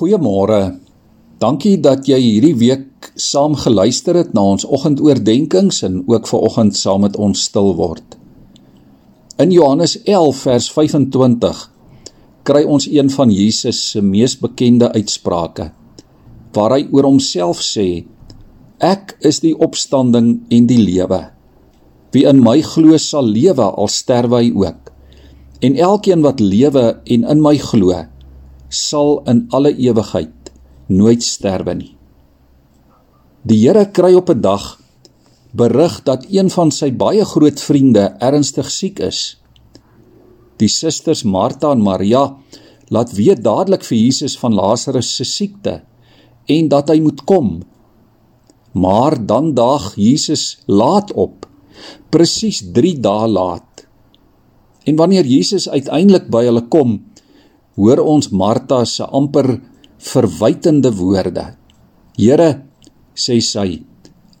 Goeiemôre. Dankie dat jy hierdie week saam geluister het na ons oggendoordenkings en ook ver oggend saam met ons stil word. In Johannes 11 vers 25 kry ons een van Jesus se mees bekende uitsprake waar hy oor homself sê: Ek is die opstanding en die lewe. Wie in my glo sal lewe al sterwe hy ook. En elkeen wat lewe en in my glo, sal in alle ewigheid nooit sterwe nie. Die Here kry op 'n dag berig dat een van sy baie groot vriende ernstig siek is. Die susters Martha en Maria laat weet dadelik vir Jesus van Lazarus se siekte en dat hy moet kom. Maar dan daag Jesus laat op, presies 3 dae laat. En wanneer Jesus uiteindelik by hulle kom, hoor ons Martha se amper verwytende woorde. Here, sê sy,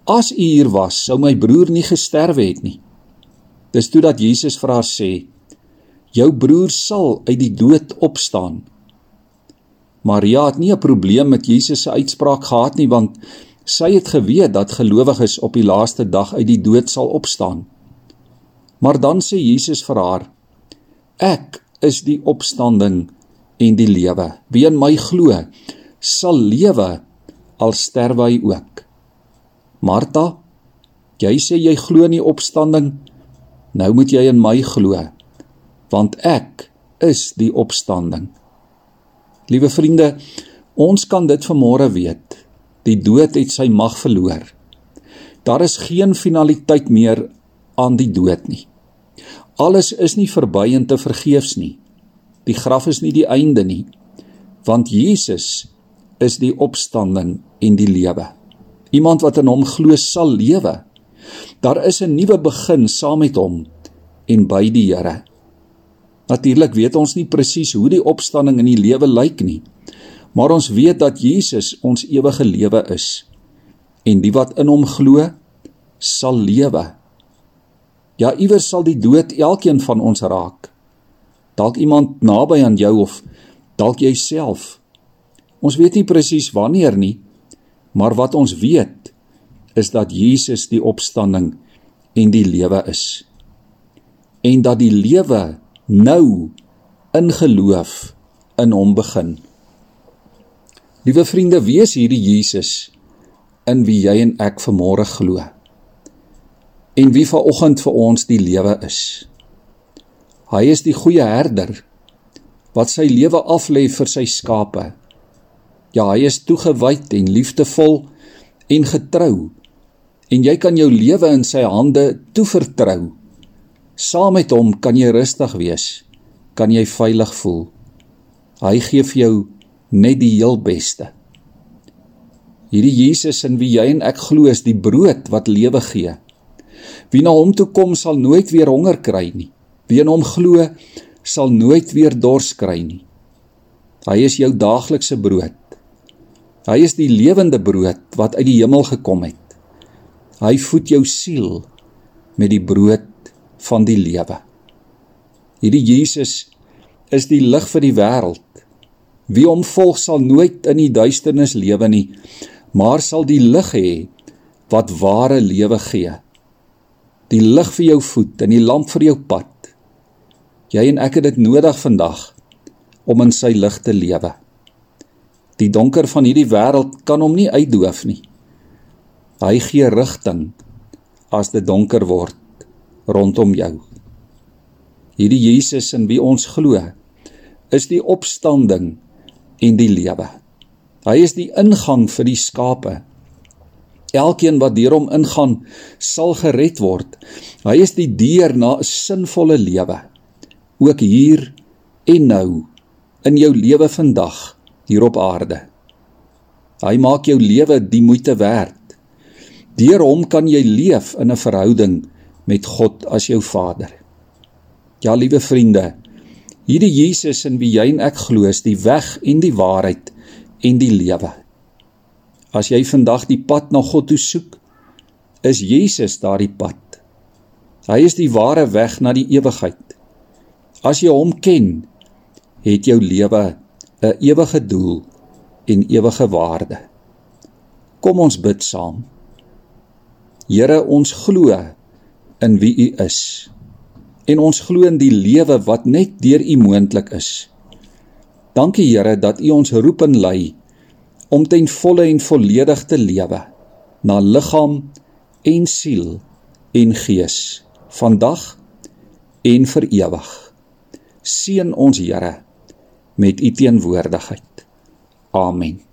as u hier was, sou my broer nie gesterwe het nie. Dis toe dat Jesus vir haar sê, jou broer sal uit die dood opstaan. Maria het nie 'n probleem met Jesus se uitspraak gehad nie want sy het geweet dat gelowiges op die laaste dag uit die dood sal opstaan. Maar dan sê Jesus vir haar: Ek is die opstanding en die lewe. Wie in my glo, sal lewe al sterwe hy ook. Martha, jy sê jy glo in die opstanding. Nou moet jy in my glo, want ek is die opstanding. Liewe vriende, ons kan dit vanmôre weet. Die dood het sy mag verloor. Daar is geen finaliteit meer aan die dood nie. Alles is nie verby en te vergeefs nie. Die graf is nie die einde nie, want Jesus is die opstanding en die lewe. Iemand wat in hom glo sal lewe. Daar is 'n nuwe begin saam met hom en by die Here. Natuurlik weet ons nie presies hoe die opstanding in die lewe lyk nie, maar ons weet dat Jesus ons ewige lewe is en die wat in hom glo sal lewe. Ja, iewers sal die dood elkeen van ons raak dalk iemand naby aan jou of dalk jouself. Ons weet nie presies wanneer nie, maar wat ons weet is dat Jesus die opstanding en die lewe is. En dat die lewe nou in geloof in hom begin. Liewe vriende, wees hierdie Jesus in wie jy en ek vanmôre glo. En wie vanoggend vir ons die lewe is. Hy is die goeie herder wat sy lewe aflê vir sy skape. Ja, hy is toegewyd en liefdevol en getrou. En jy kan jou lewe in sy hande toevertrou. Saam met hom kan jy rustig wees, kan jy veilig voel. Hy gee vir jou net die heel beste. Hierdie Jesus in wie jy en ek glo is die brood wat lewe gee. Wie na hom toe kom sal nooit weer honger kry nie. Wie in hom glo, sal nooit weer dors kry nie. Hy is jou daaglikse brood. Hy is die lewende brood wat uit die hemel gekom het. Hy voed jou siel met die brood van die lewe. Hierdie Jesus is die lig vir die wêreld. Wie hom volg sal nooit in die duisternis lewe nie, maar sal die lig hê wat ware lewe gee. Die lig vir jou voet en die lamp vir jou pad. Jy en ek het dit nodig vandag om in sy lig te lewe. Die donker van hierdie wêreld kan hom nie uitdoof nie. Hy gee rigting as dit donker word rondom jou. Hierdie Jesus in wie ons glo, is die opstanding en die lewe. Hy is die ingang vir die skape. Elkeen wat deur hom ingaan, sal gered word. Hy is die deur na 'n sinvolle lewe ook hier en nou in jou lewe vandag hier op aarde. Hy maak jou lewe die moeite werd. Deur hom kan jy leef in 'n verhouding met God as jou Vader. Ja, liewe vriende, hierdie Jesus in wie jy en ek glo, is die weg en die waarheid en die lewe. As jy vandag die pad na God toe soek, is Jesus daardie pad. Hy is die ware weg na die ewigheid. As jy hom ken, het jou lewe 'n ewige doel en ewige waarde. Kom ons bid saam. Here, ons glo in wie U is. En ons glo in die lewe wat net deur U moontlik is. Dankie Here dat U ons roep en lei om ten volle en volledig te lewe na liggaam en siel en gees vandag en vir ewig. Seën ons Here met U teenwoordigheid. Amen.